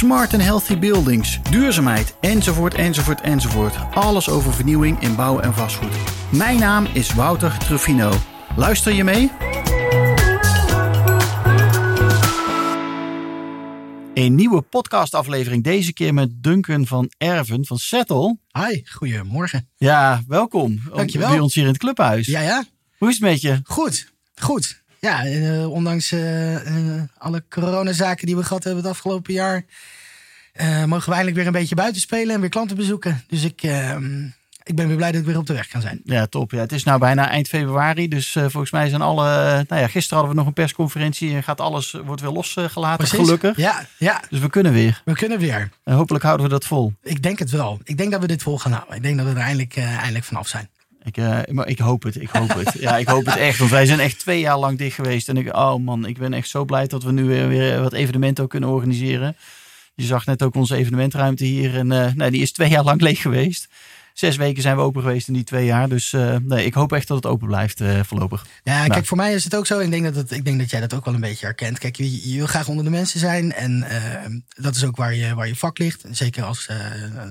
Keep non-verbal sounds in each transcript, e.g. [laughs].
smart and healthy buildings, duurzaamheid, enzovoort, enzovoort, enzovoort. Alles over vernieuwing in bouw en vastgoed. Mijn naam is Wouter Truffino. Luister je mee? Een nieuwe podcastaflevering, deze keer met Duncan van Erven van Settle. Hi, goedemorgen. Ja, welkom. Dankjewel. Bij ons hier in het clubhuis. Ja, ja. Hoe is het met je? Goed, goed. Ja, eh, ondanks eh, eh, alle coronazaken die we gehad hebben het afgelopen jaar, mogen we eindelijk weer een beetje buiten spelen en weer klanten bezoeken. Dus ik, eh, ik ben weer blij dat ik weer op de weg kan zijn. Ja, top. Ja, het is nou bijna eind februari. Dus volgens mij zijn alle. nou ja, gisteren hadden we nog een persconferentie. En gaat alles wordt weer losgelaten. gelukkig. Ja, ja, Dus we kunnen weer. we kunnen weer. En hopelijk houden we dat vol. Ik denk het wel. Ik denk dat we dit vol gaan houden. Ik denk dat we er eindelijk, eindelijk vanaf zijn. Ik, eh, maar ik hoop het. Ik hoop het. Ja, ik hoop het echt. Want wij zijn echt twee jaar lang dicht geweest. En ik, oh man, ik ben echt zo blij dat we nu weer, weer wat evenementen ook kunnen organiseren. Je zag net ook onze evenementruimte hier. En eh, nee, die is twee jaar lang leeg geweest. Zes weken zijn we open geweest in die twee jaar. Dus eh, nee, ik hoop echt dat het open blijft eh, voorlopig. Ja, Nou. kijk, voor mij is het ook zo. Ik denk dat, het, ik denk dat jij dat ook wel een beetje herkent. Kijk, je, je wil graag onder de mensen zijn. En eh, dat is ook waar je, waar je vak ligt. Zeker als,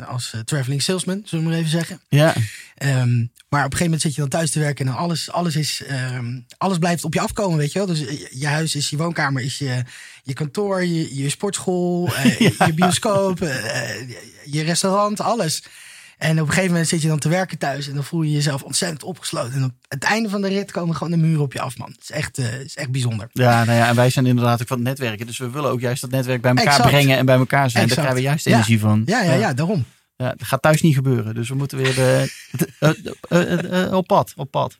als traveling salesman, zullen we maar even zeggen. Ja, Ehm, maar op een gegeven moment zit je dan thuis te werken en alles, alles, is, ehm, alles blijft op je afkomen, weet je wel. Dus je, je huis is je woonkamer, is je, je kantoor, je, je sportschool, [laughs] je bioscoop, je restaurant, alles. En op een gegeven moment zit je dan te werken thuis en dan voel je jezelf ontzettend opgesloten. En op het einde van de rit komen gewoon de muren op je af, man. Het is echt, het is echt bijzonder. ja, nou ja, en wij zijn inderdaad ook van het netwerken. Dus we willen ook juist dat netwerk bij elkaar Exact. brengen en bij elkaar zijn. Daar Exact. krijgen we juist Ja. energie van. Ja, ja, ja, daarom. Ja, dat gaat thuis niet gebeuren. Dus we moeten weer [laughs] de, eh, eh, eh, op pad. Op pad.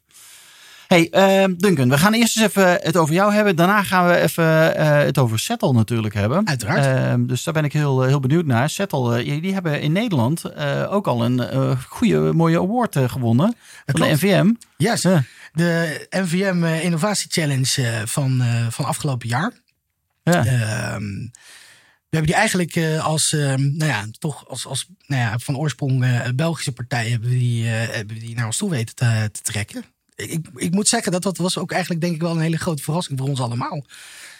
Hey, ehm, Duncan, we gaan eerst eens even het over jou hebben. Daarna gaan we even eh, het over Settle natuurlijk hebben. Uiteraard. Ehm, dus daar ben ik heel, heel benieuwd naar. Settle, eh, jullie hebben in Nederland eh, ook al een eh, goede, mooie award eh, gewonnen. Van de. NVM. Yes. Ja. De NVM eh, Innovatie Challenge eh, van, eh, van afgelopen jaar. Ja. Ehm, we hebben die eigenlijk eh, als, nou ja, toch als, als nou ja, van oorsprong eh, Belgische partij hebben we die, eh, hebben we die naar ons toe weten te, te trekken. Ik, ik, moet zeggen, dat, dat was ook eigenlijk denk ik wel een hele grote verrassing voor ons allemaal.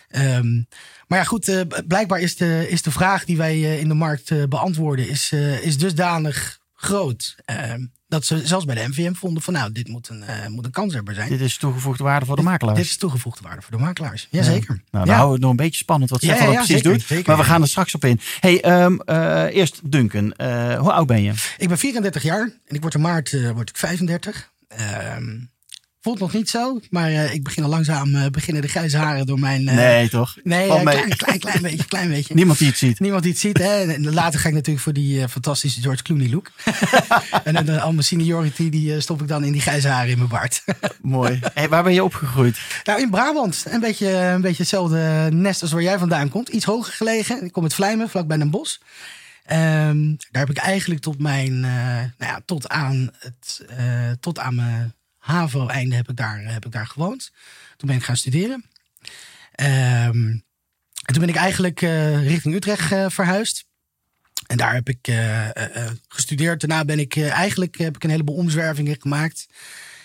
Ehm, maar ja, goed, eh, blijkbaar is de, is de vraag die wij eh, in de markt eh, beantwoorden, is, is dusdanig groot. ehm, dat ze zelfs bij de NVM vonden van nou, dit moet een, moet een kanshebber zijn. Dit is toegevoegde waarde voor de makelaars. Dit is toegevoegde waarde voor de makelaars. Jazeker. Nou, dan ja. houden we het nog een beetje spannend wat Ja, Settle ja, dan ja, precies zeker, doet. zeker, maar we ja. gaan er straks op in. Hey, ehm, eh, eerst Duncan. Hoe oud ben je? Ik ben 34 jaar en ik word in maart word ik 35. Ehm, voelt nog niet zo, maar eh, ik begin al langzaam eh, beginnen de grijze haren door mijn. eh, nee, toch? nee, klein, klein, klein beetje, klein beetje. Niemand die het ziet. Niemand die het ziet. Hè? En later ga ik natuurlijk voor die fantastische George Clooney look. [laughs] en dan al mijn seniority die stop ik dan in die grijze haren in mijn baard. [laughs] Mooi. Hey, waar ben je opgegroeid? nou, in Brabant. Een beetje, een beetje hetzelfde nest als waar jij vandaan komt. Iets hoger gelegen. Ik kom uit Vlijmen, vlakbij Den Bosch. Ehm, daar heb ik eigenlijk tot mijn, nou ja, tot aan het, tot aan mijn HAVO-einde heb ik daar, heb ik daar gewoond. Toen ben ik gaan studeren. Ehm, en toen ben ik eigenlijk eh, richting Utrecht eh, verhuisd. En daar heb ik eh, eh, eh, gestudeerd. Daarna ben ik eh, eigenlijk heb ik een heleboel omzwervingen gemaakt.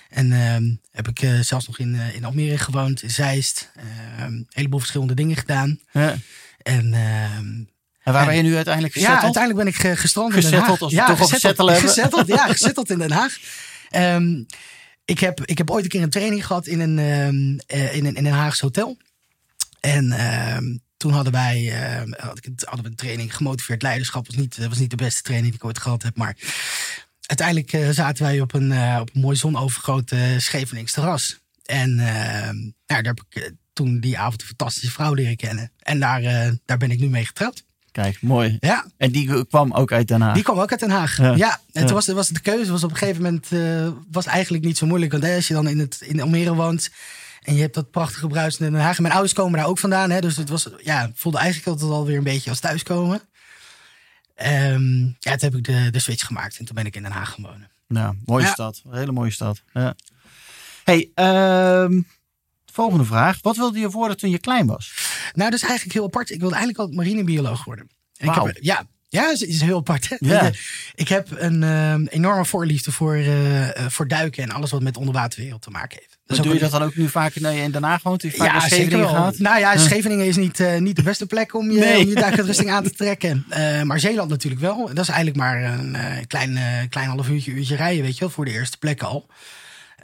En ehm, heb ik eh, zelfs nog in, eh, in Almere gewoond, in Zeist. Ehm, een heleboel verschillende dingen gedaan. Ja. En En waar En- ben je nu uiteindelijk ja, uiteindelijk ben ik ge- gestrand in Den Haag. als ja, toch gezetteld, gezetteld, ja, gezetteld in Den Haag. Ehm, ik, heb, ik heb ooit een keer een training gehad in een, eh, in een, in een Haags hotel. En ehm, toen hadden wij een- hadden we een training gemotiveerd leiderschap. Was niet, was niet de beste training die ik ooit gehad heb. Maar uiteindelijk eh, zaten wij op een, eh, op een mooi zonovergroot uh, Scheveningse terras. En ehm, nou, daar heb ik eh, toen die avond een fantastische vrouw leren kennen. En daar, eh, daar ben ik nu mee getrouwd. Kijk, mooi. Ja, En die kwam ook uit Den Haag. die kwam ook uit Den Haag. Ja. Ja, en toen was, was de keuze was op een gegeven moment eh, was eigenlijk niet zo moeilijk. Want hè, als je dan in, het, in Almere woont en je hebt dat prachtige bruisende Den Haag. En mijn ouders komen daar ook vandaan. Hè, dus het was, ja, voelde eigenlijk altijd alweer een beetje als thuiskomen. Ehm ja, toen heb ik de, de switch gemaakt en toen ben ik in Den Haag gaan wonen. Ja, mooie Ja. stad. Een hele mooie stad. Ja. Hey, ehm, volgende vraag. Wat wilde je worden toen je klein was? Nou, dat is eigenlijk heel apart. Ik wilde eigenlijk altijd marinebioloog worden. En ik heb, ja, ja, is, is heel apart. Hè? Ja. Ik heb een ehm, enorme voorliefde voor, eh, eh, voor duiken en alles wat met onderwaterwereld te maken heeft. Dus doe je dat dan ook nu vaak nee, in woont? Je vaak Ja, Scheveningen gaat? Nou ja, Scheveningen is niet, eh, niet de beste plek om je, Nee. om je duikuitrusting [laughs] aan te trekken. Eh, maar Zeeland natuurlijk wel. Dat is eigenlijk maar een eh, klein, eh, klein half uurtje, uurtje rijden, weet je wel, voor de eerste plekken al.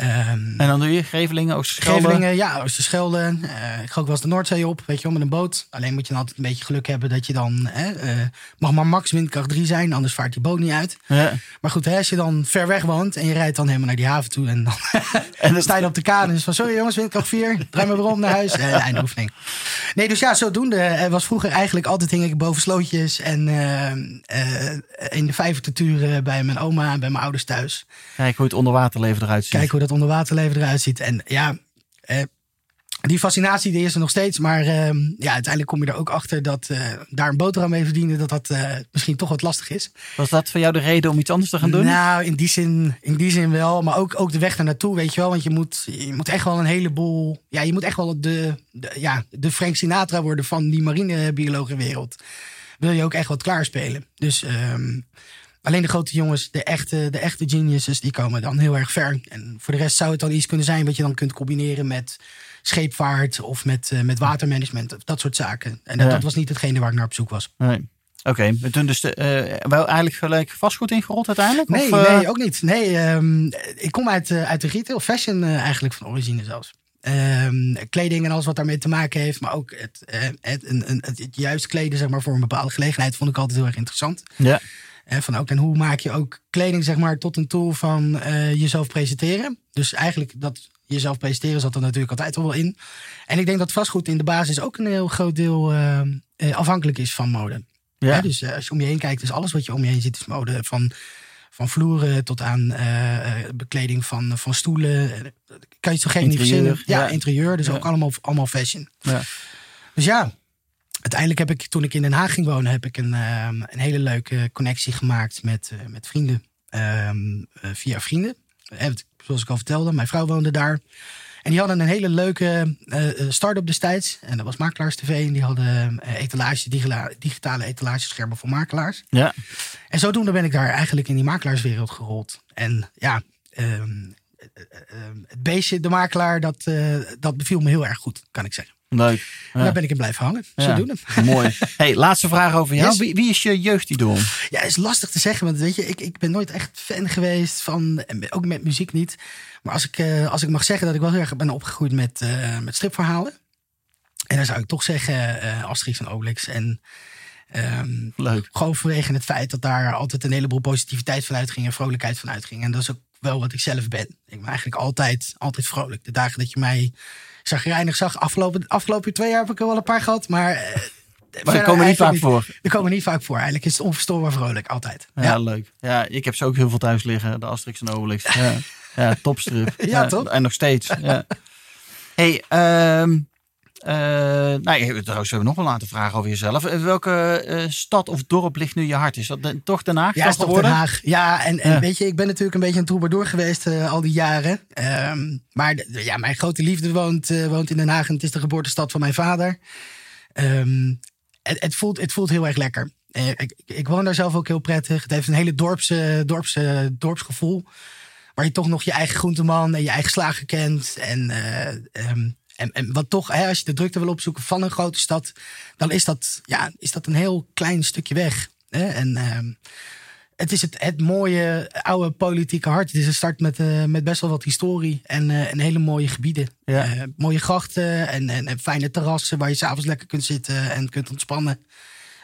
Ehm, En dan doe je Grevelingen, Oosterschelde. Gevelingen, ja, Oosterschelde. Eh ik ga ook wel eens de Noordzee op, weet je wel, met een boot. Alleen moet je dan altijd een beetje geluk hebben dat je dan... Hè, eh, mag maar max windkracht 3 zijn, anders vaart die boot niet uit. Ja. Maar goed, hè, als je dan ver weg woont en je rijdt dan helemaal naar die haven toe... en dan, [laughs] en dan sta je op de kade en is van... sorry jongens, windkracht 4, draai maar weer om naar huis. Eh, einde oefening. Nee, dus ja, zodoende was vroeger eigenlijk altijd hing ik boven slootjes... en in de vijver te turen bij mijn oma en bij mijn ouders thuis. Kijk hoe het onderwaterleven eruit ziet. Kijken hoe dat onderwaterleven eruit ziet. En ja, eh, die fascinatie die is er nog steeds. Maar ehm, ja, uiteindelijk kom je er ook achter dat eh, daar een boterham mee verdienen... dat dat eh, misschien toch wat lastig is. Was dat voor jou de reden om iets anders te gaan doen? Nou, in die zin, in die zin wel. Maar ook, ook de weg naartoe, weet je wel. Want je moet, je moet echt wel een heleboel... Ja, je moet echt wel de, de, ja, de Frank Sinatra worden van die marinebiologenwereld. Wil je ook echt wat klaarspelen. Dus ehm, alleen de grote jongens, de echte, de echte geniuses, die komen dan heel erg ver. En voor de rest zou het dan iets kunnen zijn wat je dan kunt combineren met scheepvaart of met, eh, met watermanagement. of Dat soort zaken. En dat, Ja. dat was niet hetgene waar ik naar op zoek was. Nee. Oké, toen dus de, eh, wel eigenlijk gelijk vastgoed ingerold uiteindelijk? Nee, Of, eh, nee, ook niet. Nee, ehm, ik kom uit, uit de retail, fashion eigenlijk van origine zelfs. Ehm, kleding en alles wat daarmee te maken heeft, maar ook het, het, een, een, het, het juist kleden zeg maar, voor een bepaalde gelegenheid vond ik altijd heel erg interessant. Ja, Eh, van ook, en hoe maak je ook kleding zeg maar, tot een tool van eh, jezelf presenteren. Dus eigenlijk dat jezelf presenteren zat er natuurlijk altijd al wel in. En ik denk dat vastgoed in de basis ook een heel groot deel eh, eh, afhankelijk is van mode. ja. Hè, dus als je om je heen kijkt, is alles wat je om je heen ziet is mode. Van, van vloeren tot aan bekleding van, van stoelen. Kan je het zo gek niet verzinnen. Ja, ja. interieur. Dus Ja. ook allemaal, allemaal fashion. ja. Dus ja, uiteindelijk heb ik toen ik in Den Haag ging wonen... heb ik een, ehm, een hele leuke connectie gemaakt met, eh, met vrienden. Ehm, eh, via vrienden. Eh, zoals ik al vertelde, mijn vrouw woonde daar. En die hadden een hele leuke eh, start-up destijds. En dat was Makelaars TV. En die hadden etalages, digila- digitale etalageschermen voor makelaars. ja. En zodoende ben ik daar eigenlijk in die makelaarswereld gerold. En ja, ehm, eh, eh, eh, het beestje, de makelaar, dat, eh, dat beviel me heel erg goed, kan ik zeggen. Leuk. Ja. daar ben ik in blijven hangen. Ja. Zodoende. [laughs] Mooi. Hey, laatste vraag over jou. Yes. Wie, wie is je jeugdidool? Ja, is lastig te zeggen. Want weet je, ik, ik ben nooit echt fan geweest van, en ook met muziek niet. Maar als ik, eh, als ik mag zeggen dat ik wel heel erg ben opgegroeid met, eh, met stripverhalen. En dan zou ik toch zeggen eh Asterix en Obelix. En ehm, Leuk. gewoon vanwege het feit dat daar altijd een heleboel positiviteit van uitging en vrolijkheid van uitging. En dat is ook wel wat ik zelf ben. Ik ben eigenlijk altijd, altijd vrolijk. De dagen dat je mij zagrijnig zag, afgelopen, afgelopen twee jaar heb ik er wel een paar gehad. Maar, eh, Maar die komen niet vaak voor. Die komen niet vaak voor. Eigenlijk is het onverstoorbaar vrolijk, altijd. Ja, leuk. Ja, ik heb ze ook heel veel thuis liggen. De Asterix en Obelix. Ja, [laughs] ja topstrip. Ja, toch? En nog steeds. Ja. [laughs] Hey, ehm eh, nou, je- trouwens, we hebben nog wel aantal vragen over jezelf. Eh, Welke eh, stad of dorp ligt nu je hart? Is dat de- toch Den Haag? Ja, is toch Den Haag. Ja, en, en weet je, ik ben natuurlijk een beetje een troubadour geweest al die jaren. Ehm, maar de- ja, mijn grote liefde woont, woont in Den Haag en het is de geboortestad van mijn vader. Ehm, het, het, voelt, het voelt heel erg lekker. Ik, ik woon daar zelf ook heel prettig. Het heeft een hele dorpse, dorpse, dorpsgevoel. Waar je toch nog je eigen groenteman en je eigen slager kent. En, eh, ehm, en, en wat toch, hè, als je de drukte wil opzoeken van een grote stad, dan is dat, ja, is dat een heel klein stukje weg. Hè? En ehm, het is het, het mooie oude politieke hart. Het is een start met, eh, met best wel wat historie en, eh, en hele mooie gebieden. Ja. Eh, mooie grachten en, en, en fijne terrassen waar je s'avonds lekker kunt zitten en kunt ontspannen.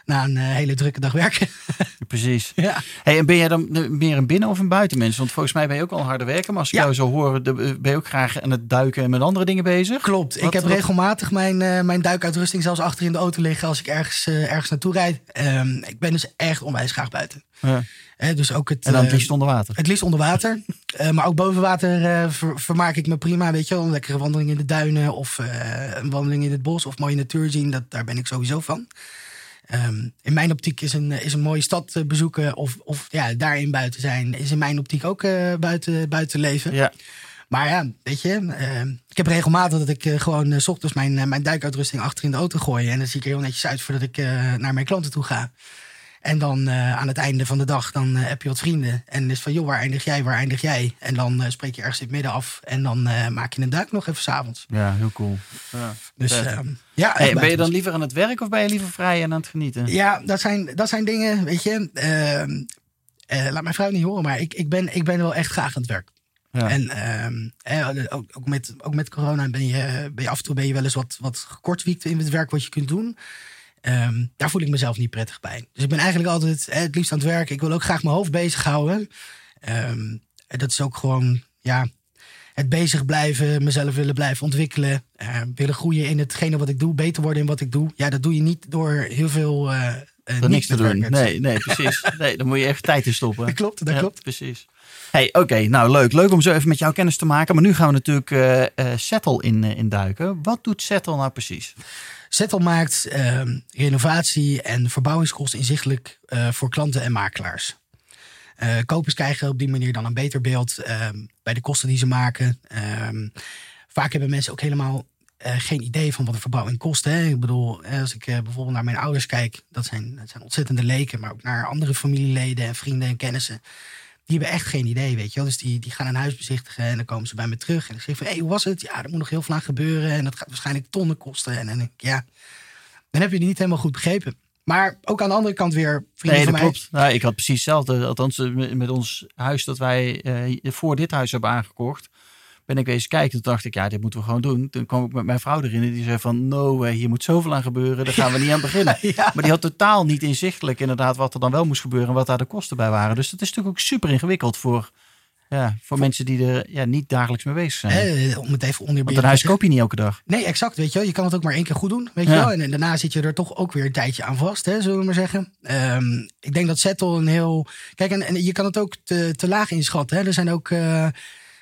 Na een eh, hele drukke dag werken. [laughs] Precies. ja. Hey, en ben jij dan eh, meer een binnen- of een buitenmens? Want volgens mij ben je ook al een harde werker. Maar als ik Ja. jou zo hoor, eh, ben je ook graag aan het duiken en met andere dingen bezig? Klopt. Wat- ik heb wat- regelmatig mijn, mijn duikuitrusting zelfs achter in de auto liggen als ik ergens, ergens naartoe rijd. Ehm, ik ben dus echt onwijs graag buiten. Ja. Dus ook het, En dan het liefst onder water. Het liefst onder water. [laughs] Maar ook boven water ver- vermaak ik me prima. Weet je wel, een lekkere wandeling in de duinen. Of een wandeling in het bos. Of mooie natuur zien. Dat, daar ben ik sowieso van. Ehm, in mijn optiek is een, is een mooie stad eh, bezoeken of, of ja, daarin buiten zijn, is in mijn optiek ook eh, buiten, buiten leven. Ja. Maar ja, weet je, ehm, ik heb regelmatig dat ik eh, gewoon s ochtends mijn, mijn duikuitrusting achter in de auto gooi. En dan zie ik er heel netjes uit voordat ik naar mijn klanten toe ga. En dan eh, aan het einde van de dag, dan eh, heb je wat vrienden. En is van, joh, waar eindig jij, waar eindig jij? En dan eh, spreek je ergens in het midden af. En dan maak je een duik nog even s'avonds. ja, heel cool. Ja. Dus ehm, ja, Hey, ben je dan liever aan het werk of ben je liever vrij en aan het genieten? Ja, dat zijn, dat zijn dingen, weet je. ehm, eh, laat mijn vrouw niet horen, maar ik, ik, ben, ik ben wel echt graag aan het werk. Ja. En ehm, eh, ook, ook, met, ook met corona ben je, ben je af en toe ben je wel eens wat, wat gekortwiekt in het werk wat je kunt doen. Ehm, daar voel ik mezelf niet prettig bij. Dus ik ben eigenlijk altijd het liefst aan het werk. Ik wil ook graag mijn hoofd bezighouden. Ehm en dat is ook gewoon, ja, het bezig blijven, mezelf willen blijven ontwikkelen. eh, willen groeien in hetgene wat ik doe, beter worden in wat ik doe. Ja, dat doe je niet door heel veel eh Er niks te doen. werken. Nee, nee, precies. [laughs] Nee, dan moet je echt tijd in stoppen. Dat klopt, dat Ja, klopt. Precies. Hey, oké, nou leuk. Leuk om zo even met jou kennis te maken. Maar nu gaan we natuurlijk eh eh, Settle in, eh, induiken. Wat doet Settle nou precies? Zettel maakt ehm, renovatie en verbouwingskosten inzichtelijk eh, voor klanten en makelaars. Eh, kopers krijgen op die manier dan een beter beeld ehm, bij de kosten die ze maken. Ehm, vaak hebben mensen ook helemaal eh, geen idee van wat een verbouwing kost. Hè. Ik bedoel, als ik eh, bijvoorbeeld naar mijn ouders kijk, dat zijn, dat zijn ontzettende leken, maar ook naar andere familieleden en vrienden en kennissen. Die hebben echt geen idee, weet je wel. Dus die, die gaan een huis bezichtigen en dan komen ze bij me terug. En ik zeg van, hé, hey, hoe was het? Ja, er moet nog heel veel aan gebeuren. En dat gaat waarschijnlijk tonnen kosten. En dan denk ik, ja, dan heb je het niet helemaal goed begrepen. Maar ook aan de andere kant weer, vrienden Nee, van dat mij. klopt. Nou, ik had precies hetzelfde. Althans, eh, met ons huis dat wij eh, voor dit huis hebben aangekocht. Ben ik eens kijken. Toen dacht ik, ja, dit moeten we gewoon doen. Toen kwam ik met mijn vrouw erin. En die zei van, no, hier moet zoveel aan gebeuren. Daar gaan we niet aan beginnen. [laughs] Ja. Maar die had totaal niet inzichtelijk inderdaad wat er dan wel moest gebeuren. En wat daar de kosten bij waren. Dus dat is natuurlijk ook super ingewikkeld voor, ja, voor mensen die er ja, niet dagelijks mee bezig zijn. Eh, om het even onder Want een huis koop je niet elke dag. Nee, exact. Weet je wel. Je kan het ook maar één keer goed doen. Weet je wel. En, en daarna zit je er toch ook weer een tijdje aan vast, hè, zullen we maar zeggen. Ehm, ik denk dat Settle een heel. Kijk, en, en je kan het ook te, te laag inschatten. Hè. Er zijn ook, eh,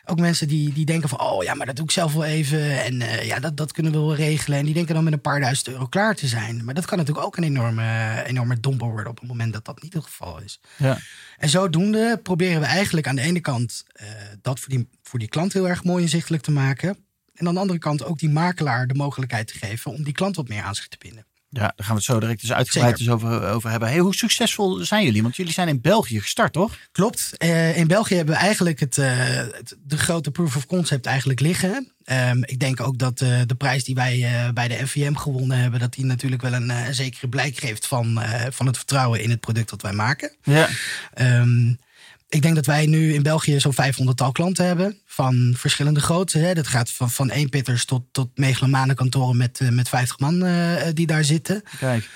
ook mensen die, die denken van, oh ja, maar dat doe ik zelf wel even. En eh, ja, dat, dat kunnen we wel regelen. En die denken dan met een paar duizend euro klaar te zijn. Maar dat kan natuurlijk ook een enorme, enorme domper worden op het moment dat dat niet het geval is. Ja. En zodoende proberen we eigenlijk aan de ene kant eh, dat voor die, voor die klant heel erg mooi inzichtelijk te maken. En aan de andere kant ook die makelaar de mogelijkheid te geven om die klant wat meer aan zich te binden. Ja, daar gaan we het zo direct dus uitgebreid dus over, over hebben. Hey, hoe succesvol zijn jullie? Want jullie zijn in België gestart, toch? Klopt. Eh, in België hebben we eigenlijk het, eh, het- de grote proof of concept eigenlijk liggen. Ehm, ik denk ook dat eh, de prijs die wij bij de NVM gewonnen hebben, dat die natuurlijk wel een, zekere blijk geeft van, van het vertrouwen in het product dat wij maken. Ja. Ehm, ik denk dat wij nu in België zo'n 500 tal klanten hebben. Van verschillende grootte. Hè. Dat gaat van, van eenpitters tot, tot megalomane kantoren met, eh, met 50 man eh, die daar zitten. Kijk.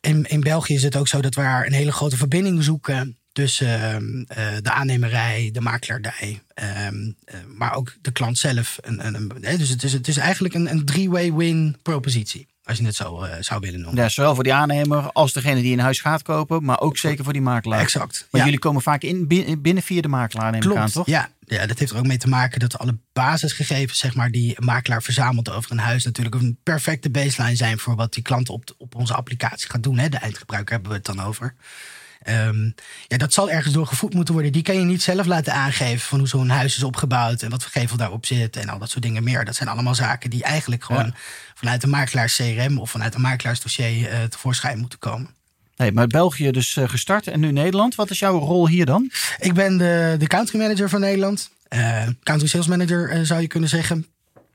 In, in België is het ook zo dat we een hele grote verbinding zoeken. Tussen ehm, eh, de aannemerij, de makelaardij, ehm, eh, maar ook de klant zelf. En, dus het is, het is eigenlijk een, een three-way win propositie. Als je het zo eh, zou willen noemen. Ja, zowel voor die aannemer als degene die een huis gaat kopen, maar ook zeker voor die makelaar. Exact. Want ja. jullie komen vaak in bin- binnen via de makelaar, neem ik aan, Klopt, toch? ja. ja, dat heeft er ook mee te maken dat alle basisgegevens, zeg maar, die een makelaar verzamelt over een huis, natuurlijk een perfecte baseline zijn voor wat die klant op, op onze applicatie gaat doen. Hè. De eindgebruiker hebben we het dan over. Ehm, ja, dat zal ergens door gevoed moeten worden. Die kan je niet zelf laten aangeven van hoe zo'n huis is opgebouwd en wat voor gevel daarop zit en al dat soort dingen meer. Dat zijn allemaal zaken die eigenlijk gewoon Ja. vanuit de makelaars CRM of vanuit een makelaarsdossier eh tevoorschijn moeten komen. Nee, maar België dus eh, gestart en nu Nederland. Wat is jouw rol hier dan? Ik ben de, de country manager van Nederland. Eh, country sales manager zou je kunnen zeggen.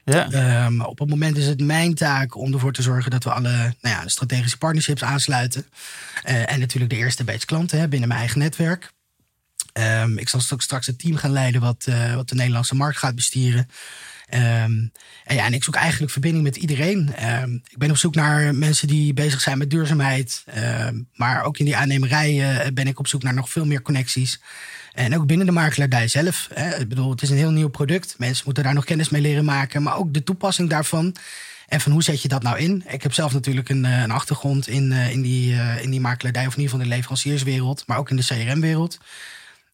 Ja. Ehm, op het moment is het mijn taak om ervoor te zorgen dat we alle nou ja, strategische partnerships aansluiten. Eh, en natuurlijk de eerste beetje klanten hè, binnen mijn eigen netwerk. Ehm, ik zal straks- het team gaan leiden wat, eh, wat de Nederlandse markt gaat bestieren. Ehm, en, ja, ik zoek eigenlijk verbinding met iedereen. Ik ben op zoek naar mensen die bezig zijn met duurzaamheid. Maar ook in die aannemerij eh, ben ik op zoek naar nog veel meer connecties. En ook binnen de makelaardij zelf. Hè. Ik bedoel, het is een heel nieuw product. Mensen moeten daar nog kennis mee leren maken. Maar ook de toepassing daarvan. En van hoe zet je dat nou in? Ik heb zelf natuurlijk een, eh, een achtergrond in, eh, in, die, eh, in die makelaardij. Of in ieder geval in de leverancierswereld. Maar ook in de CRM-wereld.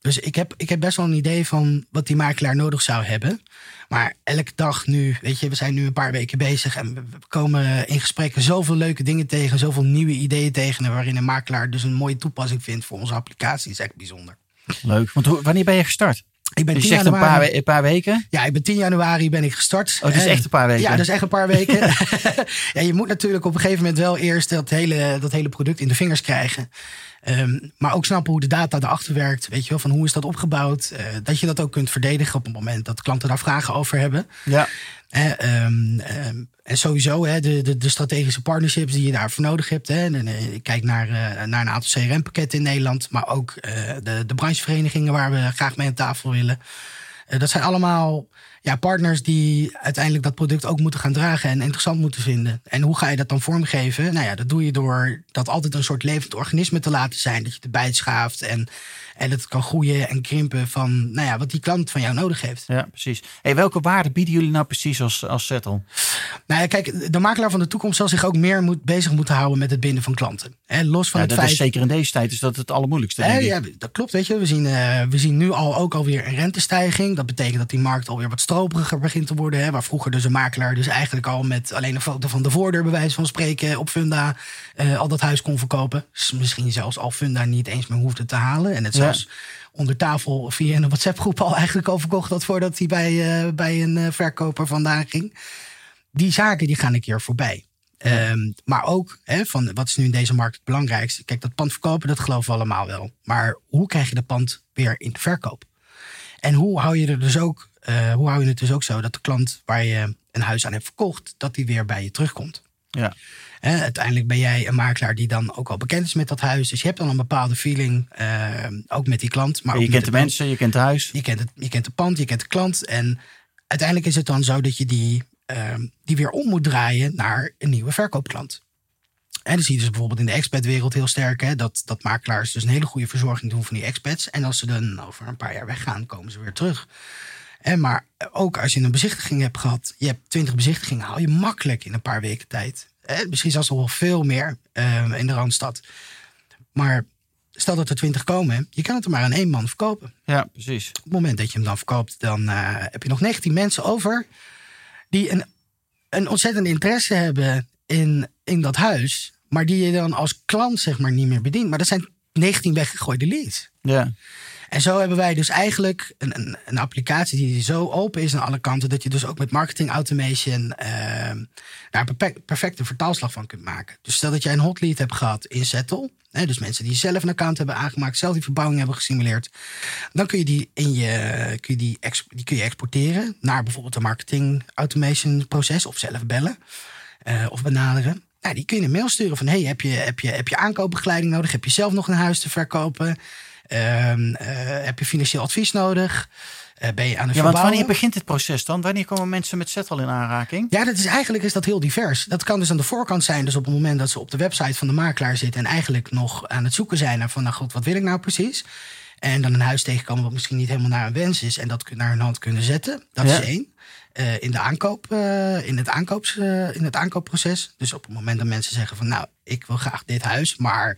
Dus ik heb, ik heb best wel een idee van wat die makelaar nodig zou hebben. Maar elke dag nu, weet je, we zijn nu een paar weken bezig en we komen in gesprekken zoveel leuke dingen tegen, zoveel nieuwe ideeën tegen, waarin een makelaar dus een mooie toepassing vindt voor onze applicatie. Dat is echt bijzonder. Leuk. Want hoe, wanneer ben je gestart? Ik ben Dus je 10 zegt een paar, we- een paar weken? Ja, ik ben 10 januari ben ik gestart. Oh, het is echt een paar weken. Ja, dat is echt een paar weken. [laughs] [laughs] ja, je moet natuurlijk op een gegeven moment wel eerst dat hele, dat hele product in de vingers krijgen. Ehm, maar ook snappen hoe de data erachter werkt. Weet je wel, van hoe is dat opgebouwd? Eh, dat je dat ook kunt verdedigen op het moment dat klanten daar vragen over hebben. Ja. Ehm, ehm, en sowieso hè, de, de, de strategische partnerships die je daarvoor nodig hebt. Hè. En, eh, ik kijk naar, eh, naar een aantal CRM-pakketten in Nederland. Maar ook eh, de, de brancheverenigingen waar we graag mee aan tafel willen. Dat zijn allemaal ja, partners die uiteindelijk dat product ook moeten gaan dragen en interessant moeten vinden. En hoe ga je dat dan vormgeven? Nou ja, dat doe je door dat altijd een soort levend organisme te laten zijn. Dat je erbij schaaft en, en dat het kan groeien en krimpen van nou ja, wat die klant van jou nodig heeft. Ja, precies. Hey, welke waarde bieden jullie nou precies als, als Settle? Nou ja, kijk, de makelaar van de toekomst zal zich ook meer moet, bezig moeten houden met het binden van klanten. Los van Ja, het dat feit is zeker in deze tijd is dat het allermoeilijkste. Denk ik. ja, dat klopt, weet je. We zien, eh, we zien nu al ook alweer een rentestijging. Dat betekent dat die markt alweer wat stroperiger begint te worden. Hè, waar vroeger dus een makelaar dus eigenlijk al met alleen een foto van de voordeur, bij wijze van spreken, op Funda eh, al dat huis kon verkopen. Dus misschien zelfs al Funda niet eens meer hoefde te halen. En het Ja. Onder tafel via een WhatsApp-groep al eigenlijk al verkocht had voordat hij bij, eh, bij een eh, verkoper vandaan ging. Die zaken die gaan een keer voorbij. Ehm, maar ook, hè, van wat is nu in deze markt het belangrijkste? Kijk, dat pand verkopen, dat geloven we allemaal wel. Maar hoe krijg je dat pand weer in de verkoop? En hoe hou je er dus ook, eh, hoe hou je het dus ook zo dat de klant waar je een huis aan hebt verkocht, dat die weer bij je terugkomt? Ja. Hè, uiteindelijk ben jij een makelaar die dan ook al bekend is met dat huis. Dus je hebt dan een bepaalde feeling, eh, ook met die klant. Maar je kent de mensen, je kent het huis. Je kent het, je kent de pand, je kent de klant. En uiteindelijk is het dan zo dat je die, ehm, die weer om moet draaien naar een nieuwe verkoopklant. En dan zie je dus bijvoorbeeld in de expatwereld heel sterk hè, dat, dat makelaars dus een hele goede verzorging doen van die expats. En als ze dan over een paar jaar weggaan, komen ze weer terug. En maar ook als je een bezichtiging hebt gehad, je hebt twintig bezichtigingen, haal je makkelijk in een paar weken tijd. Hè, misschien zelfs nog wel veel meer eh, in de Randstad. Maar stel dat er twintig komen, je kan het er maar aan één man verkopen Ja, precies. op het moment dat je hem dan verkoopt, dan eh, heb je nog 19 mensen over die een, een ontzettend interesse hebben in, in dat huis, maar die je dan als klant zeg maar niet meer bedient. Maar dat zijn 19 weggegooide leads. Ja. En zo hebben wij dus eigenlijk een, een, een applicatie die zo open is aan alle kanten, dat je dus ook met marketing automation eh, daar een perfe- perfecte vertaalslag van kunt maken. Dus stel dat jij een hot lead hebt gehad in Settle, hè, dus mensen die zelf een account hebben aangemaakt, zelf die verbouwing hebben gesimuleerd, dan kun je die, in je, kun je die, die kun je exporteren naar bijvoorbeeld een marketing automation proces of zelf bellen eh, of benaderen. Nou, die kun je een mail sturen van: hey, heb je, heb, je, heb je aankoopbegeleiding nodig? Heb je zelf nog een huis te verkopen? Ehm, eh, heb je financieel advies nodig? Eh, ben je aan het ja, want wanneer begint het proces dan? Wanneer komen mensen met Settle in aanraking? Ja, dat is eigenlijk is dat heel divers. Dat kan dus aan de voorkant zijn, dus op het moment dat ze op de website van de makelaar zitten en eigenlijk nog aan het zoeken zijn naar van, nou god, wat wil ik nou precies? En dan een huis tegenkomen wat misschien niet helemaal naar hun wens is en dat naar hun hand kunnen zetten. Dat Ja. is één. Eh, in, de aankoop, in, het aankoops, in het aankoopproces. Dus op het moment dat mensen zeggen van nou, ik wil graag dit huis, maar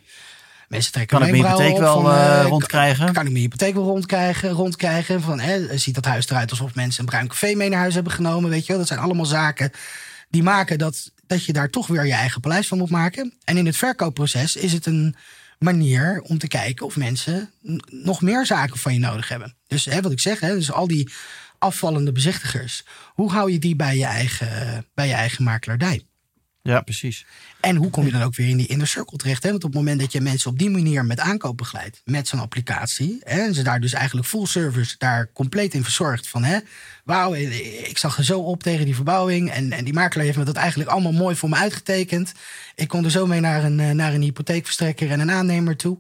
mensen trekken Kan ik mijn hypotheek wel van, eh, eh, rondkrijgen? kan ik mijn hypotheek wel rondkrijgen? rondkrijgen van, hè, ziet dat huis eruit alsof mensen een bruin café mee naar huis hebben genomen? Weet je wel? Dat zijn allemaal zaken die maken dat, dat je daar toch weer je eigen paleis van moet maken. En in het verkoopproces is het een manier om te kijken of mensen nog meer zaken van je nodig hebben. Dus hè, wat ik zeg, hè, dus al die afvallende bezichtigers. Hoe hou je die bij je eigen, bij je eigen makelaardij? Ja, precies. En hoe kom je dan ook weer in die inner circle terecht? Hè? Want op het moment dat je mensen op die manier met aankoop begeleidt, met zo'n applicatie, hè, en ze daar dus eigenlijk full service daar compleet in verzorgt van, hè, wauw, ik zag er zo op tegen die verbouwing en, en die makelaar heeft me dat eigenlijk allemaal mooi voor me uitgetekend. Ik kon er zo mee naar een, eh, naar een hypotheekverstrekker en een aannemer toe.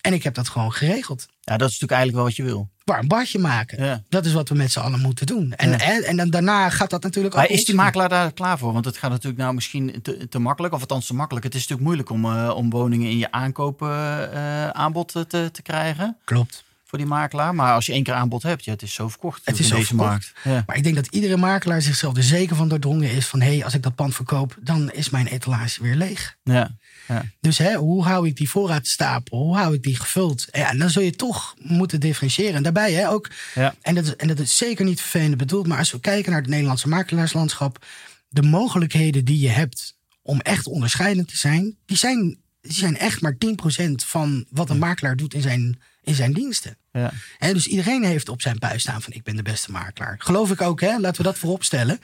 En ik heb dat gewoon geregeld. Ja, dat is natuurlijk eigenlijk wel wat je wil. Warm badje maken. Ja. Dat is wat we met z'n allen moeten doen. En, Ja. en, en dan daarna gaat dat natuurlijk ook. Maar is die makelaar daar klaar voor? Want het gaat natuurlijk nou misschien te, te makkelijk, of althans te makkelijk. Het is natuurlijk moeilijk om, eh, om woningen in je aankoopaanbod te, te krijgen Klopt. voor die makelaar. Maar als je één keer aanbod hebt, ja, het is zo verkocht Het is in zo deze verkocht. markt. Ja. Maar ik denk dat iedere makelaar zichzelf er zeker van doordrongen is van hé, hey, als ik dat pand verkoop, dan is mijn etalage weer leeg. Ja. Ja. Dus hè, hoe hou ik die voorraadstapel? Hoe hou ik die gevuld? Ja, en dan zul je toch moeten differentiëren. En daarbij hè, ook, Ja. en, dat is, en dat is zeker niet vervelend bedoeld, maar als we kijken naar het Nederlandse makelaarslandschap, de mogelijkheden die je hebt om echt onderscheidend te zijn, die zijn, die zijn echt maar 10% van wat een makelaar doet in zijn, in zijn diensten. Ja. Hè, dus iedereen heeft op zijn buis staan van ik ben de beste makelaar. Geloof ik ook, hè? laten we dat voorop stellen.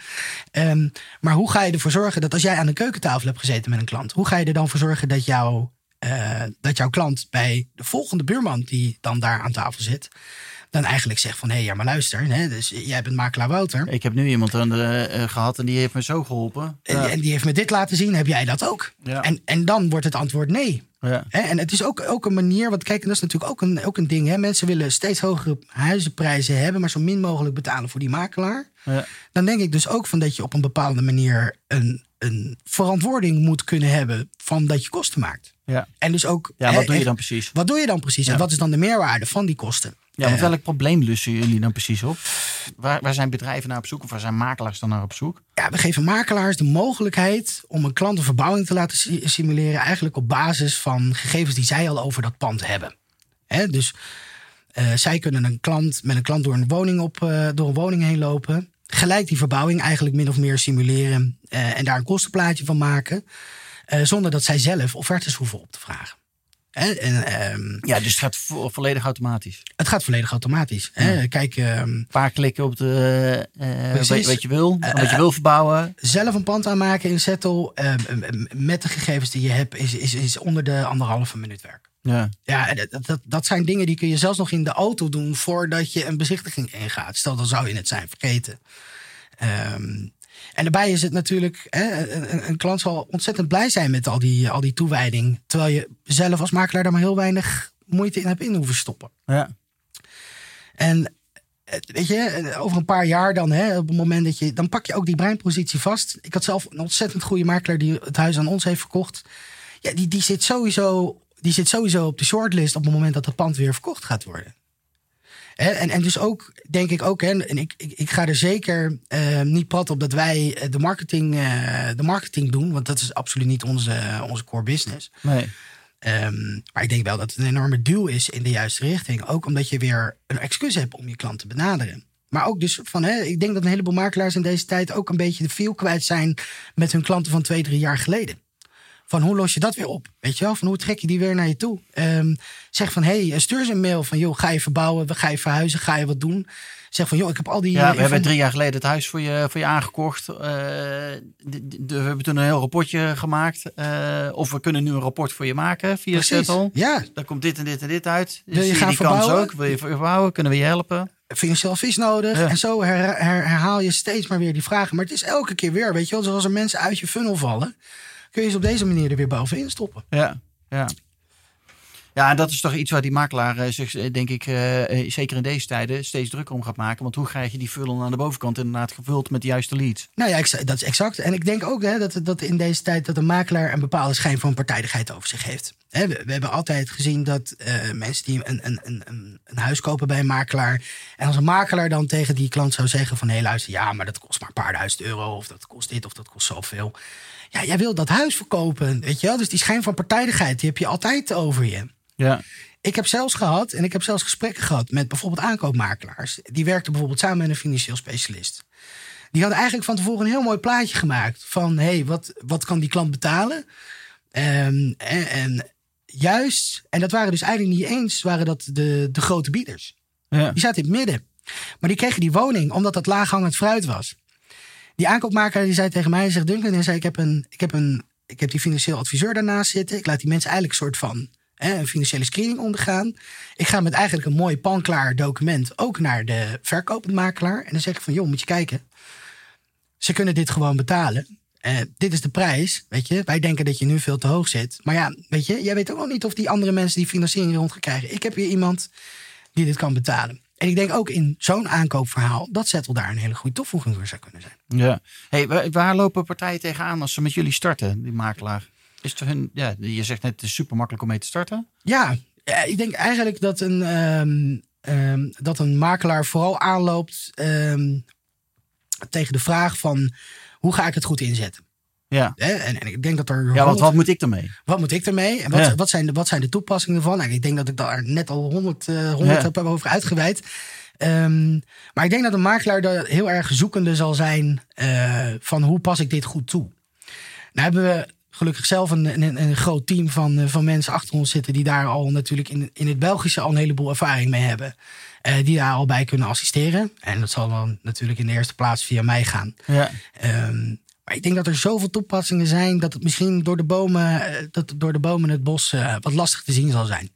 Ehm, maar hoe ga je ervoor zorgen dat als jij aan de keukentafel hebt gezeten met een klant, hoe ga je er dan voor zorgen dat, jou, eh, dat jouw klant bij de volgende buurman die dan daar aan tafel zit, dan eigenlijk zegt van hé, hey, ja maar luister, hè, dus jij bent makelaar Wouter. Ik heb nu iemand aan de, eh, gehad en die heeft me zo geholpen. En, Ja. en die heeft me dit laten zien, heb jij dat ook? Ja. En, en dan wordt het antwoord nee. Ja. En het is ook, ook een manier, want kijk, dat is natuurlijk ook een, ook een ding. Hè? Mensen willen steeds hogere huizenprijzen hebben, maar zo min mogelijk betalen voor die makelaar. Ja. Dan denk ik dus ook van dat je op een bepaalde manier een, een verantwoording moet kunnen hebben van dat je kosten maakt. Ja. En dus ook. ja, wat doe je dan precies? Wat doe je dan precies? En wat is dan de meerwaarde van die kosten? Ja, want Eh, welk probleem lussen jullie dan precies op? Waar, waar zijn bedrijven naar op zoek of waar zijn makelaars dan naar op zoek? ja, we geven makelaars de mogelijkheid om een klant een verbouwing te laten si- simuleren, eigenlijk op basis van gegevens die zij al over dat pand hebben. Hè, dus eh, zij kunnen een klant met een klant door een woning op eh, door een woning heen lopen, gelijk die verbouwing eigenlijk min of meer simuleren en daar een kostenplaatje van maken, zonder dat zij zelf offertes hoeven op te vragen. En, ehm, Ja, dus het gaat vo- volledig automatisch. het gaat volledig automatisch. Hè. Kijk, ehm, Een paar klikken op de, eh wat je wil, Eh, wat je wil verbouwen. zelf een pand aanmaken in Zettel ehm, met de gegevens die je hebt, is, is, is onder de anderhalve minuut werk. Ja. Ja, dat, dat, dat zijn dingen die kun je zelfs nog in de auto doen voordat je een bezichtiging ingaat. Stel, dan zou je het zijn vergeten. Ehm, en daarbij is het natuurlijk, hè, een, een klant zal ontzettend blij zijn met al die, al die toewijding. Terwijl je zelf als makelaar daar maar heel weinig moeite in hebt in hoeven stoppen. Ja. En eh, weet je, eh, over een paar jaar dan, hè, op het moment dat je, dan pak je ook die breinpositie vast. Ik had zelf een ontzettend goede makelaar die het huis aan ons heeft verkocht. Ja, die, die, zit sowieso, die zit sowieso op de shortlist op het moment dat het pand weer verkocht gaat worden. En, en dus ook, denk ik ook, hè, en ik, ik, ik ga er zeker eh, niet prat op dat wij eh, de marketing, eh, de marketing doen, want dat is absoluut niet onze, onze core business. Nee. Ehm, maar ik denk wel dat het een enorme duw is in de juiste richting. Ook omdat je weer een excuus hebt om je klant te benaderen. Maar ook dus van, hè, ik denk dat een heleboel makelaars in deze tijd ook een beetje de feel kwijt zijn met hun klanten van twee, drie jaar geleden. Van hoe los je dat weer op? Weet je wel? Van hoe trek je die weer naar je toe? Ehm, zeg van, hé, hey, stuur ze een mail van, joh, ga je verbouwen? Ga je verhuizen? Ga je wat doen? Zeg van, joh, ik heb al die... Ja, eh, we hebben inform- drie jaar geleden het huis voor je, voor je aangekocht. Eh, de- de- we hebben toen een heel rapportje gemaakt. Eh, of we kunnen nu een rapport voor je maken via. Settle. Ja, Daar komt dit en dit en dit uit. Wil je gaan die kans verbouwen? ook? Wil je verbouwen? Kunnen we je helpen? financieel advies nodig. Ja. En zo her- her- herhaal je steeds maar weer die vragen. Maar het is elke keer weer, weet je wel, zoals er mensen uit je funnel vallen, kun je ze op deze manier er weer bovenin stoppen. Ja, ja. Ja, en dat is toch iets waar die makelaar eh, zich, eh, denk ik, eh, zeker in deze tijden, steeds drukker om gaat maken. Want hoe krijg je die funnel aan de bovenkant inderdaad gevuld met de juiste leads? Nou ja, ik- dat is exact. En ik denk ook hè, dat, dat in deze tijd dat een makelaar een bepaalde schijn van partijdigheid over zich heeft. Hè, we, we hebben altijd gezien dat mensen die een, een, een, een, een huis kopen bij een makelaar. En als een makelaar dan tegen die klant zou zeggen van hé luister, ja, maar dat kost maar een paar duizend euro. Of dat kost dit of dat kost zoveel. Ja, jij wil dat huis verkopen, weet je wel. Dus die schijn van partijdigheid, die heb je altijd over je. Ja, Ik heb zelfs gehad, en ik heb zelfs gesprekken gehad met bijvoorbeeld aankoopmakelaars. Die werkten bijvoorbeeld samen met een financieel specialist. Die hadden eigenlijk van tevoren een heel mooi plaatje gemaakt van hé, hey, wat, wat kan die klant betalen? Ehm, en, en juist, en dat waren dus eigenlijk niet eens, waren dat de, de grote bieders. ja. Die zaten in het midden. Maar die kregen die woning omdat dat laaghangend fruit was. Die aankoopmaker die zei tegen mij, zegt Duncan, hij zei, ik heb, een, ik, heb een, ik heb die financieel adviseur daarnaast zitten. Ik laat die mensen eigenlijk een soort van hè, een financiële screening ondergaan. Ik ga met eigenlijk een mooi panklaar document ook naar de verkopend makelaar. En dan zeg ik van, joh, moet je kijken. Ze kunnen dit gewoon betalen. Eh, dit is de prijs, weet je. Wij denken dat je nu veel te hoog zit. Maar ja, weet je, jij weet ook nog niet of die andere mensen die financiering rond gaan krijgen. Ik heb hier iemand die dit kan betalen. En ik denk ook in zo'n aankoopverhaal dat Zettel daar een hele goede toevoeging voor zou kunnen zijn. ja. Hey, waar, lopen partijen tegenaan als ze met jullie starten, die makelaar? Is het hun, ja, je zegt net, het is super makkelijk om mee te starten. Ja, eh, ik denk eigenlijk dat een, ehm, ehm, dat een makelaar vooral aanloopt ehm, tegen de vraag van hoe ga ik het goed inzetten. Ja. Hè? En, en ik denk dat er. Ja, honderd- wat moet ik ermee? wat moet ik ermee? En wat, Ja. wat, zijn de, wat zijn de toepassingen ervan? Nou, ik denk dat ik daar net al honderd eh, honderd Ja. heb over uitgeweid. Ehm, maar ik denk dat een makelaar daar heel erg zoekende zal zijn eh, van hoe pas ik dit goed toe. Nou hebben we gelukkig zelf een, een, een groot team van, eh, van mensen achter ons zitten die daar al natuurlijk in, in het Belgische al een heleboel ervaring mee hebben. Eh, die daar al bij kunnen assisteren. En dat zal dan natuurlijk in de eerste plaats via mij gaan. Ja. Ehm, maar ik denk dat er zoveel toepassingen zijn dat het misschien door de bomen, eh, dat door de bomen het bos eh, wat lastig te zien zal zijn.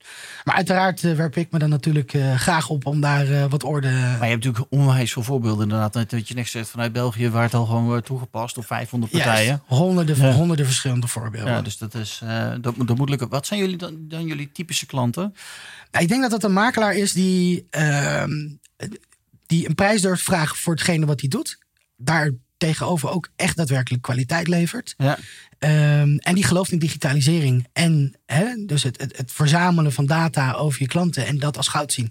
Maar uiteraard eh, werp ik me dan natuurlijk graag op om daar wat orde. Maar je hebt natuurlijk onwijs veel voorbeelden inderdaad. Dat je net zegt vanuit België waar het al gewoon wordt toegepast op 500 partijen. Honderden, Ja. honderden verschillende voorbeelden. Ja, dus dat is dat, moet- dat moet lukken. Wat zijn jullie dan, dan jullie typische klanten? Nou, ik denk dat dat een makelaar is die, ehm, die een prijs durft vragen voor hetgene wat hij doet. Daar tegenover ook echt daadwerkelijk kwaliteit levert. Ja. Ehm, en die gelooft in digitalisering. En hè, dus het, het, het verzamelen van data over je klanten en dat als goud zien.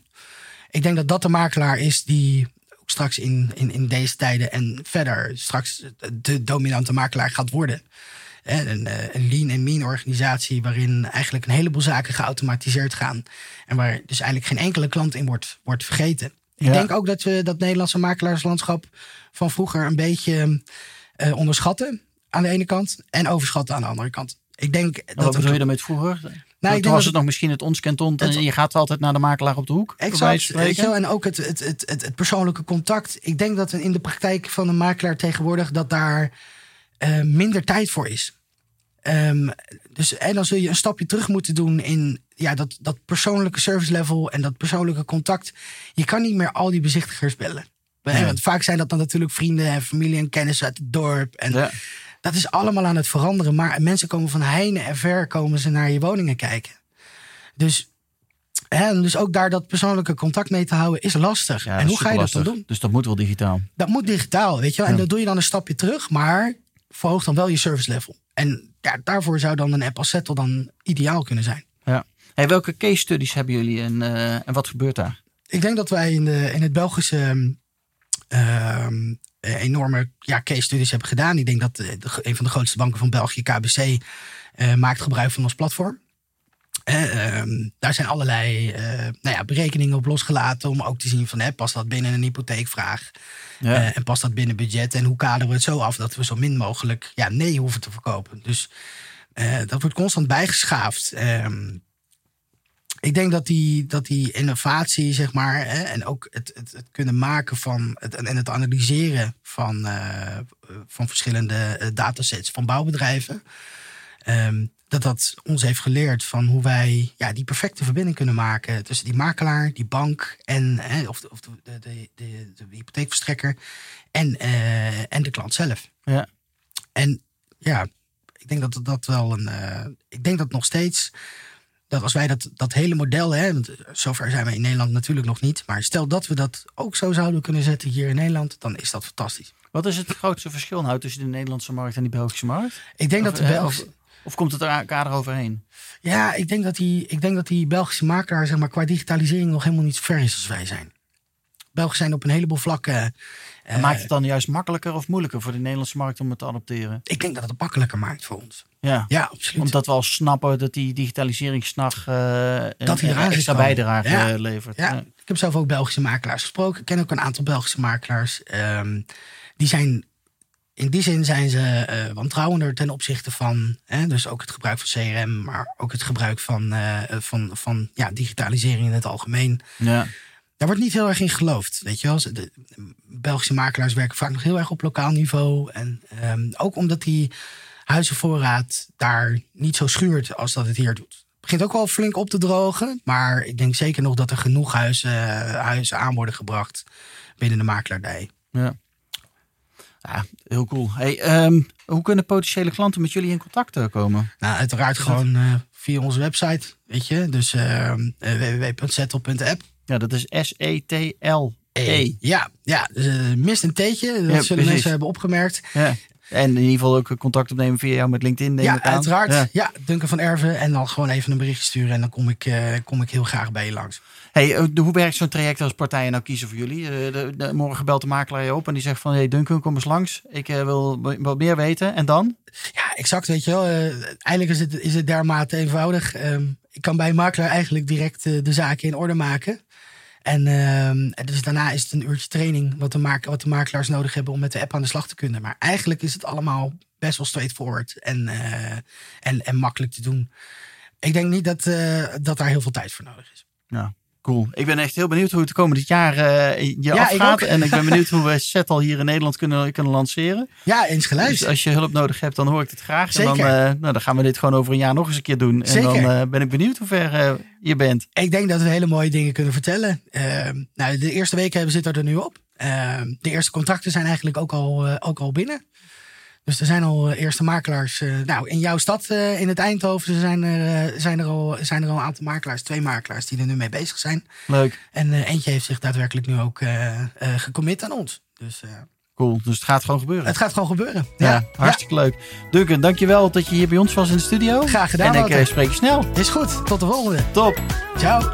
Ik denk dat dat de makelaar is die ook straks in, in, in deze tijden en verder straks de dominante makelaar gaat worden. Een, eh, een lean en mean organisatie waarin eigenlijk een heleboel zaken geautomatiseerd gaan. En waar dus eigenlijk geen enkele klant in wordt, wordt vergeten. Ik denk ook dat we dat Nederlandse makelaarslandschap van vroeger een beetje eh, onderschatten aan de ene kant en overschatten aan de andere kant. Ik denk Wat dat bedoel je het, daarmee vroeger? Nou, Toen was dat het nog misschien het ons ont en je gaat altijd naar de makelaar op de hoek. Exact. wel, en ook het, het, het, het, persoonlijke contact. Ik denk dat in de praktijk van een makelaar tegenwoordig dat daar eh, minder tijd voor is. Ehm, dus, en dan zul je een stapje terug moeten doen in ja, dat, dat persoonlijke service level en dat persoonlijke contact. Je kan niet meer al die bezichtigers bellen. Want vaak zijn dat dan natuurlijk vrienden en familie en kennissen uit het dorp. En Ja. dat is allemaal aan het veranderen. Maar mensen komen van heine en ver komen ze naar je woningen kijken. Dus, hè, dus ook daar dat persoonlijke contact mee te houden is lastig. Ja, en hoe ga je dat dan doen? Dus dat moet wel digitaal. Dat moet digitaal, weet je wel. En dat doe je dan een stapje terug, maar verhoog dan wel je service level. En ja, daarvoor zou dan een app als Settle dan ideaal kunnen zijn. Ja. Hey, welke case studies hebben jullie en, eh, en wat gebeurt daar? Ik denk dat wij in, de, in het Belgische ehm, eh, enorme ja, case studies hebben gedaan. Ik denk dat eh, de, een van de grootste banken van België, KBC, eh, maakt gebruik van ons platform. Eh, ehm, daar zijn allerlei eh, nou ja, berekeningen op losgelaten om ook te zien van hè, past dat binnen een hypotheekvraag Ja. Eh, en past dat binnen budget en hoe kaderen we het zo af dat we zo min mogelijk ja, nee hoeven te verkopen. Dus eh, dat wordt constant bijgeschaafd. Ehm, ik denk dat die, dat die innovatie, zeg maar, hè, en ook het, het, het kunnen maken van het, en het analyseren van, van verschillende datasets van bouwbedrijven, ehm, dat dat ons heeft geleerd van hoe wij ja, die perfecte verbinding kunnen maken tussen die makelaar, die bank en hè, of, de, of de, de, de, hypotheekverstrekker en, eh, en de klant zelf. Ja. En ja, ik denk dat dat wel een. eh, ik denk dat nog steeds. Dat als wij dat, dat hele model, hè, want zover zijn we in Nederland natuurlijk nog niet. Maar stel dat we dat ook zo zouden kunnen zetten hier in Nederland, dan is dat fantastisch. Wat is het grootste verschil nou tussen de Nederlandse markt en die Belgische markt? Ik denk Of, dat de eh, Belgische. Of, komt het elkaar overheen? Ja, ik denk dat die, ik denk dat die Belgische makelaar, zeg maar, qua digitalisering nog helemaal niet zo ver is als wij zijn. Belgen zijn op een heleboel vlakken. eh, En maakt het dan juist makkelijker of moeilijker voor de Nederlandse markt om het te adopteren? ik denk dat het makkelijker maakt voor ons. Ja. Ja, absoluut. Omdat we al snappen dat die digitaliseringsslag eh een, Dat een zit extra bijdrage Ja. eh, levert. Ja, Ja. ik heb zelf ook Belgische makelaars gesproken. Ik ken ook een aantal Belgische makelaars. Ehm, die zijn, in die zin zijn ze eh, wantrouwender ten opzichte van, hè, dus ook het gebruik van CRM, maar ook het gebruik van, eh, van, van ja, digitalisering in het algemeen. Ja. Daar wordt niet heel erg in geloofd. Weet je wel? De Belgische makelaars werken vaak nog heel erg op lokaal niveau. En ehm, ook omdat die huizenvoorraad daar niet zo schuurt als dat het hier doet. Het begint ook wel flink op te drogen. Maar ik denk zeker nog dat er genoeg huizen, huizen aan worden gebracht binnen de makelaardij. Ja. Ja, heel cool. Hey, ehm, hoe kunnen potentiële klanten met jullie in contact eh, komen? Nou, uiteraard gewoon eh, via onze website. Weet je, dus www.zettel.app. Ja, dat is S-E-T-L-E. Ja, ja dus, mist een theetje. Dat Ja, zullen precies. mensen hebben opgemerkt. Ja. En in ieder geval ook contact opnemen via jou met LinkedIn. Ja, uiteraard. Ja. Ja. Duncan van Erven. En dan gewoon even een berichtje sturen. En dan kom ik, eh, kom ik heel graag bij je langs. Hey, eh, hoe werkt zo'n traject als partijen nou kiezen voor jullie? Eh, de, de- morgen belt de makelaar je op en die zegt van... Hey Duncan, kom eens langs. Ik wil wat meer weten. En dan? Ja, exact. Weet je wel. Eh, eigenlijk is het, is het dermate eenvoudig. Ehm, ik kan bij een makelaar eigenlijk direct de zaken in orde maken. En ehm, dus daarna is het een uurtje training wat de, wat de makelaars nodig hebben om met de app aan de slag te kunnen. Maar eigenlijk is het allemaal best wel straightforward en, eh, en, en makkelijk te doen. Ik denk niet dat, eh, dat daar heel veel tijd voor nodig is. Ja, cool. Ik ben echt heel benieuwd hoe het komende jaar eh, je Ja, afgaat. En ik ben [laughs] benieuwd hoe we Set al hier in Nederland kunnen, kunnen lanceren. Ja, eens Dus geluisterd. als je hulp nodig hebt, dan hoor ik het graag. En dan, Zeker. eh, nou, dan gaan we dit gewoon over een jaar nog eens een keer doen. En Zeker. dan eh, ben ik benieuwd hoe ver je bent. Ik denk dat we hele mooie dingen kunnen vertellen. Ehm, nou, de eerste weken hebben zitten er nu op. Ehm, de eerste contracten zijn eigenlijk ook al, ook al binnen. Dus er zijn al eh, eerste makelaars. eh, nou, in jouw stad, eh, in het Eindhoven, zijn er, zijn, er al, zijn er al een aantal makelaars. Twee makelaars die er nu mee bezig zijn. Leuk. En eentje heeft zich daadwerkelijk nu ook gecommit aan ons. Dus Cool. Dus het gaat gewoon gebeuren. het gaat gewoon gebeuren. ja, Ja, hartstikke leuk. Duncan, dankjewel dat je hier bij ons was in de studio. Graag gedaan, En ik spreek je snel. Ja, is goed. Tot de volgende. Top. Ciao.